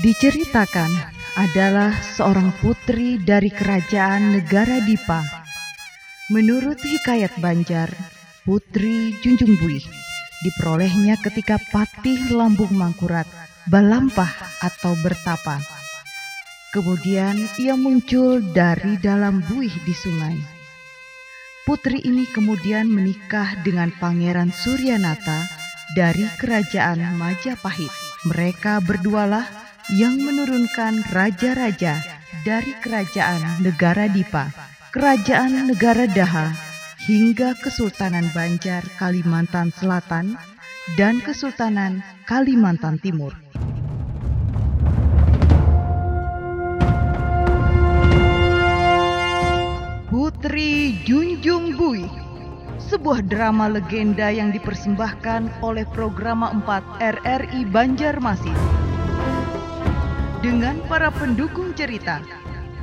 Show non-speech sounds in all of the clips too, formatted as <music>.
Diceritakan adalah seorang putri dari kerajaan negara Dipa. Menurut hikayat Banjar, Putri Junjung Buih diperolehnya ketika Patih Lambung Mangkurat balampah atau bertapa. Kemudian ia muncul dari dalam buih di sungai. Putri ini kemudian menikah dengan Pangeran Suryanata dari kerajaan Majapahit. Mereka berdualah yang menurunkan raja-raja dari kerajaan negara Dipa, kerajaan negara Daha, hingga Kesultanan Banjar Kalimantan Selatan dan Kesultanan Kalimantan Timur. Putri Junjung Bui sebuah drama legenda yang dipersembahkan oleh Programa 4 RRI Banjarmasin. Dengan para pendukung cerita,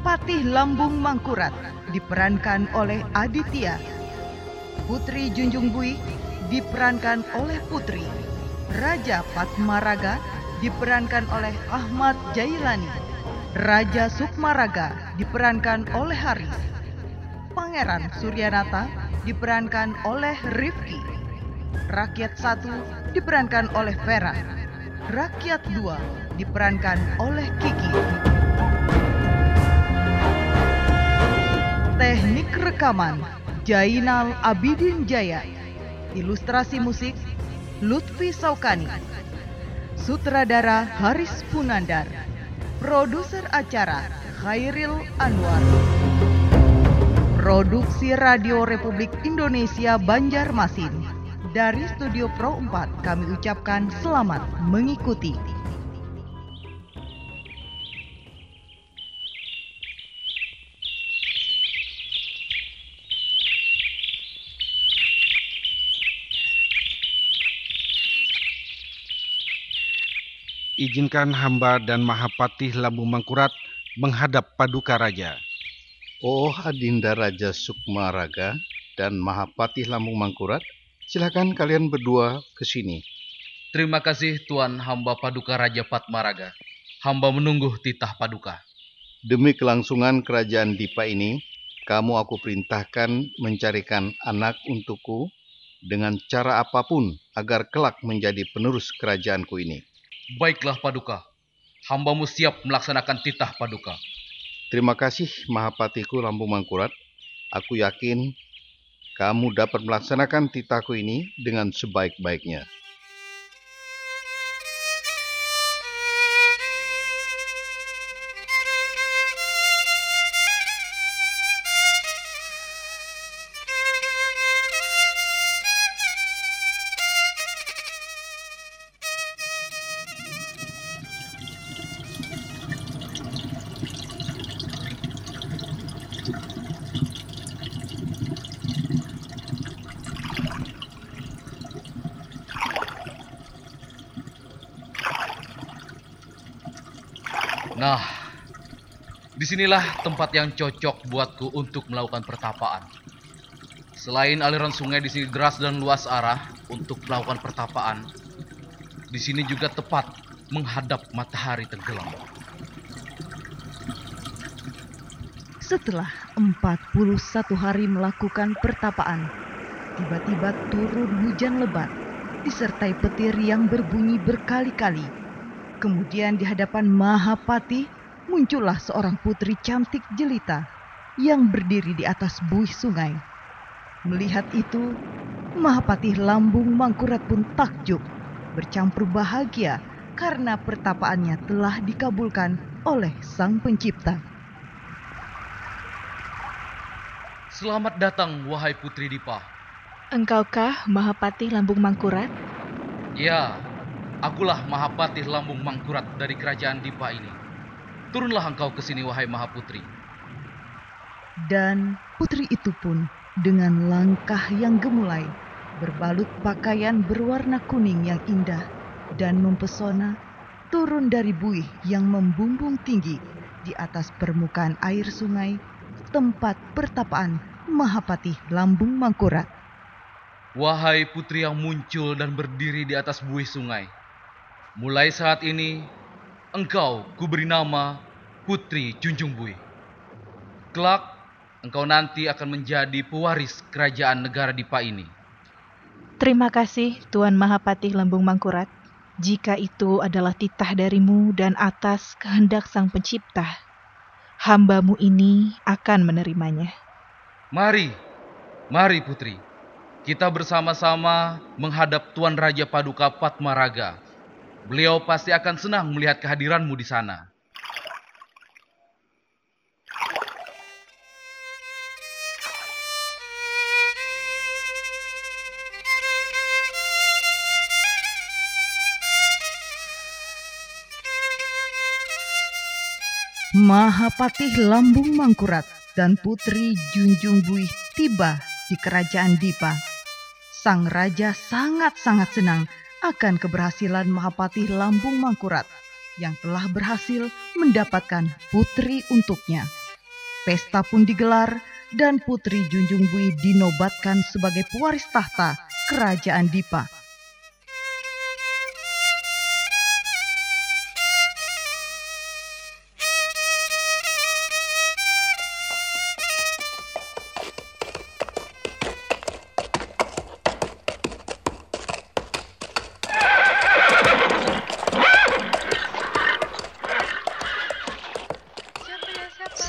Patih Lambung Mangkurat diperankan oleh Aditya. Putri Junjung Bui diperankan oleh Putri. Raja Patmaraga diperankan oleh Ahmad Jailani. Raja Sukmaraga diperankan oleh Haris. Pangeran Suryanata diperankan oleh Rifki. Rakyat satu diperankan oleh Vera. Rakyat dua diperankan oleh Kiki. Teknik rekaman Jainal Abidin Jaya. Ilustrasi musik Lutfi Saukani. Sutradara Haris Punandar. Produser acara Khairil Anwar. Produksi Radio Republik Indonesia Banjarmasin. Dari Studio Pro 4 kami ucapkan selamat mengikuti. Izinkan hamba dan Mahapatih Lambung Mangkurat menghadap Paduka Raja. Oh Adinda Raja Sukmaraga dan Mahapatih Lambung Mangkurat, silakan kalian berdua ke sini. Terima kasih Tuan hamba Paduka Raja Patmaraga. Hamba menunggu titah Paduka. Demi kelangsungan kerajaan Dipa ini, kamu aku perintahkan mencarikan anak untukku dengan cara apa pun agar kelak menjadi penerus kerajaanku ini. Baiklah Paduka. Hambamu siap melaksanakan titah Paduka. Terima kasih Mahapatiku Lambung Mangkurat. Aku yakin kamu dapat melaksanakan titahku ini dengan sebaik-baiknya. Nah, di sinilah tempat yang cocok buatku untuk melakukan pertapaan. Selain aliran sungai di sini deras dan luas arah untuk melakukan pertapaan, di sini juga tepat menghadap matahari tenggelam. Setelah 41 hari melakukan pertapaan, tiba-tiba turun hujan lebat disertai petir yang berbunyi berkali-kali. Kemudian di hadapan Mahapati muncullah seorang putri cantik jelita yang berdiri di atas buih sungai. Melihat itu, Mahapati Lambung Mangkurat pun takjub, bercampur bahagia karena pertapaannya telah dikabulkan oleh Sang Pencipta. Selamat datang, wahai Putri Dipa. Engkaukah Mahapati Lambung Mangkurat? Ya, akulah Mahapatih Lambung Mangkurat dari kerajaan Dipa ini. Turunlah engkau ke sini, wahai Mahaputri. Dan putri itu pun dengan langkah yang gemulai, berbalut pakaian berwarna kuning yang indah dan mempesona, turun dari buih yang membumbung tinggi di atas permukaan air sungai, tempat pertapaan Mahapatih Lambung Mangkurat. Wahai putri yang muncul dan berdiri di atas buih sungai, mulai saat ini engkau kuberi nama Putri Junjung Bui. Kelak, engkau nanti akan menjadi pewaris kerajaan negara Dipa ini. Terima kasih Tuan Mahapati Lambung Mangkurat. Jika itu adalah titah darimu dan atas kehendak Sang Pencipta, hambamu ini akan menerimanya. Mari, mari putri. Kita bersama-sama menghadap Tuan Raja Paduka Patmaraga. Beliau pasti akan senang melihat kehadiranmu di sana. Mahapatih Lambung Mangkurat dan Putri Junjung Buih tiba di kerajaan Dipa. Sang raja sangat-sangat senang akan keberhasilan Mahapatih Lambung Mangkurat yang telah berhasil mendapatkan putri untuknya. Pesta pun digelar dan Putri Junjung Buih dinobatkan sebagai pewaris tahta kerajaan Dipa.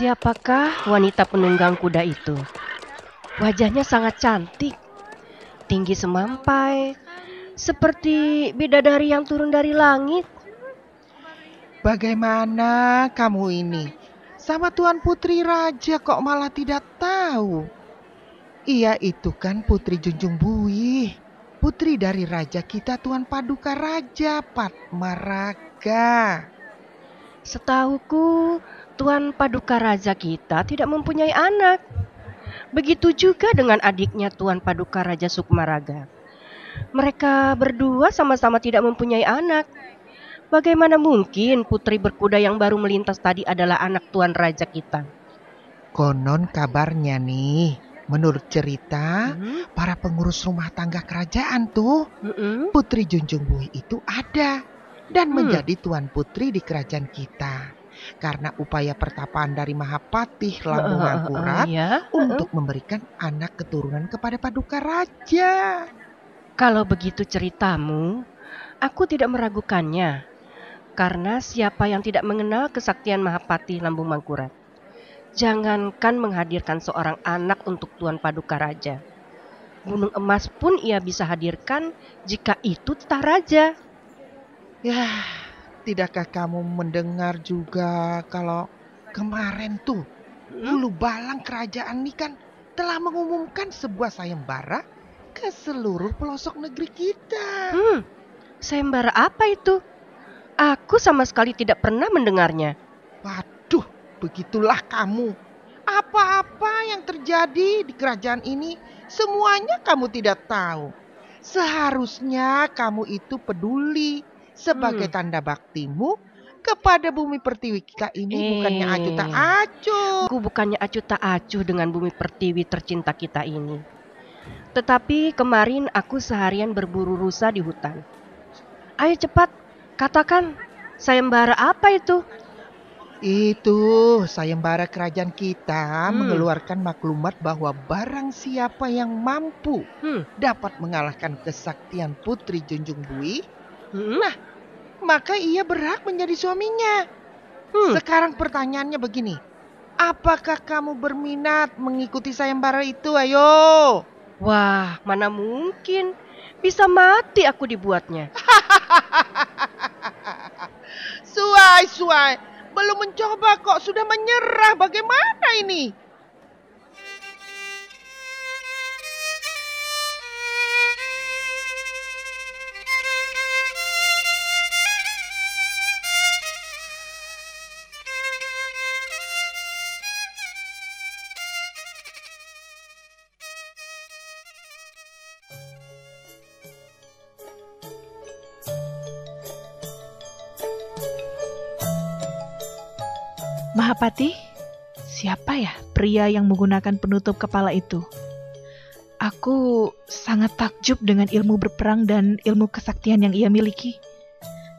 Siapakah wanita penunggang kuda itu? Wajahnya sangat cantik, tinggi semampai, seperti bidadari yang turun dari langit. Bagaimana kamu ini? Sama Tuan Putri Raja kok malah tidak tahu? Iya itu kan Putri Junjung Buih. Putri dari Raja kita Tuan Paduka Raja Patmaraga. Setahuku, Tuan Paduka Raja kita tidak mempunyai anak. Begitu juga dengan adiknya Tuan Paduka Raja Sukmaraga. Mereka berdua sama-sama tidak mempunyai anak. Bagaimana mungkin putri berkuda yang baru melintas tadi adalah anak Tuan Raja kita? Konon kabarnya nih, menurut cerita, Hmm? para pengurus rumah tangga kerajaan tuh, Mm-mm. Putri Junjung Buih itu ada dan Hmm. menjadi tuan putri di kerajaan kita. Karena upaya pertapaan dari Mahapatih Lambung Eh, eh, eh, Mangkurat ya. untuk memberikan anak keturunan kepada Paduka Raja. Kalau begitu ceritamu, aku tidak meragukannya. Karena siapa yang tidak mengenal kesaktian Mahapati Lambung Mangkurat? Jangankan menghadirkan seorang anak untuk Tuan Paduka Raja. Gunung emas pun ia bisa hadirkan jika itu titah raja. Ya, tidakkah kamu mendengar juga kalau kemarin tuh Hmm? Ulu Balang kerajaan ini kan telah mengumumkan sebuah sayembara ke seluruh pelosok negeri kita. Hmm, sayembara apa itu? Aku sama sekali tidak pernah mendengarnya. Waduh, begitulah kamu. Apa-apa yang terjadi di kerajaan ini semuanya kamu tidak tahu. Seharusnya kamu itu peduli sebagai Hmm. tanda baktimu kepada bumi pertiwi kita ini bukannya Eh. acuh tak acuh. Aku bukannya acuh tak acuh dengan bumi pertiwi tercinta kita ini. Tetapi kemarin aku seharian berburu rusa di hutan. Ayo cepat, katakan sayembara apa itu? Itu sayembara kerajaan kita Hmm. mengeluarkan maklumat bahwa barang siapa yang mampu Hmm. dapat mengalahkan kesaktian Putri Junjung Bui, Hmm? Maka ia berhak menjadi suaminya. Hmm. Sekarang pertanyaannya begini. Apakah kamu berminat mengikuti sayembara itu? Ayo. Wah, mana mungkin bisa mati aku dibuatnya. <laughs> Suai, suai. Belum mencoba kok sudah menyerah. Bagaimana ini? Mahapati, siapa ya pria yang menggunakan penutup kepala itu? Aku sangat takjub dengan ilmu berperang dan ilmu kesaktian yang ia miliki.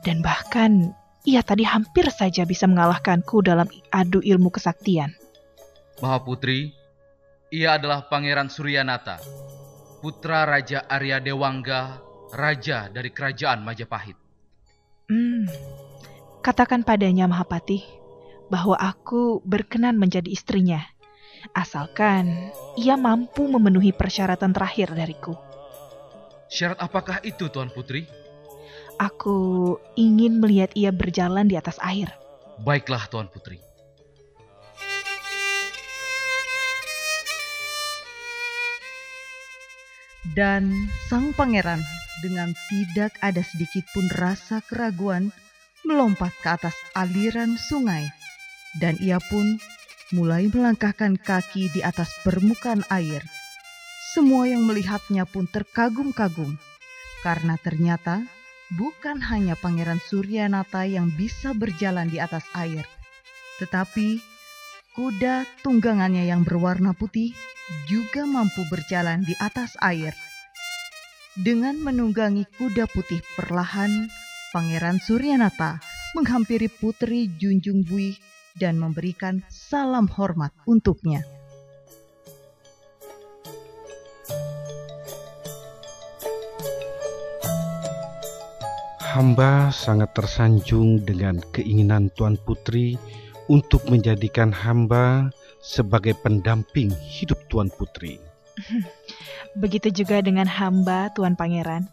Dan bahkan ia tadi hampir saja bisa mengalahkanku dalam adu ilmu kesaktian. Mahaputri, ia adalah Pangeran Suryanata, putra Raja Arya Dewangga, raja dari kerajaan Majapahit. Hmm, katakan padanya Mahapati bahwa aku berkenan menjadi istrinya, asalkan ia mampu memenuhi persyaratan terakhir dariku. Syarat apakah itu, Tuan Putri? Aku ingin melihat ia berjalan di atas air. Baiklah, Tuan Putri. Dan sang pangeran dengan tidak ada sedikit pun rasa keraguan melompat ke atas aliran sungai dan ia pun mulai melangkahkan kaki di atas permukaan air. Semua yang melihatnya pun terkagum-kagum karena ternyata bukan hanya Pangeran Suryanata yang bisa berjalan di atas air, tetapi kuda tunggangannya yang berwarna putih juga mampu berjalan di atas air. Dengan menunggangi kuda putih perlahan, Pangeran Suryanata menghampiri Putri Junjung Buih dan memberikan salam hormat untuknya. Hamba sangat tersanjung dengan keinginan Tuan Putri untuk menjadikan hamba sebagai pendamping hidup Tuan Putri. <laughs> Begitu juga dengan hamba Tuan Pangeran.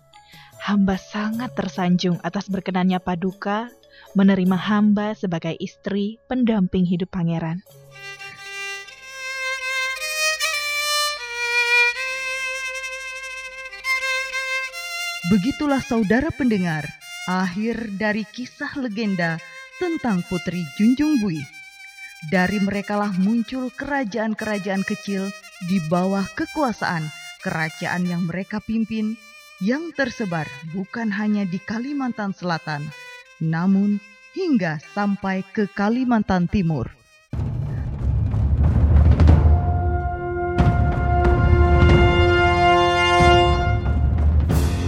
Hamba sangat tersanjung atas berkenannya Paduka menerima hamba sebagai istri pendamping hidup pangeran. Begitulah saudara pendengar, akhir dari kisah legenda tentang Putri Junjung Bui. Dari merekalah muncul kerajaan-kerajaan kecil di bawah kekuasaan kerajaan yang mereka pimpin yang tersebar bukan hanya di Kalimantan Selatan, namun hingga sampai ke Kalimantan Timur.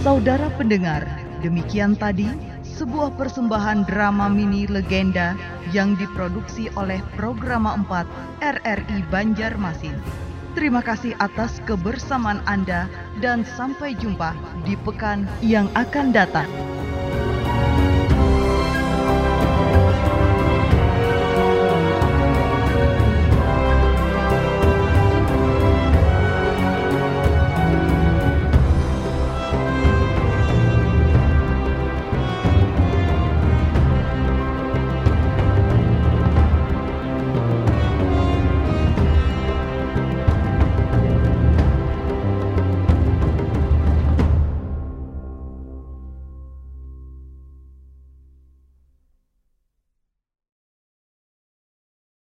Saudara pendengar, demikian tadi sebuah persembahan drama mini legenda yang diproduksi oleh Programa 4 RRI Banjarmasin. Terima kasih atas kebersamaan Anda dan sampai jumpa di pekan yang akan datang.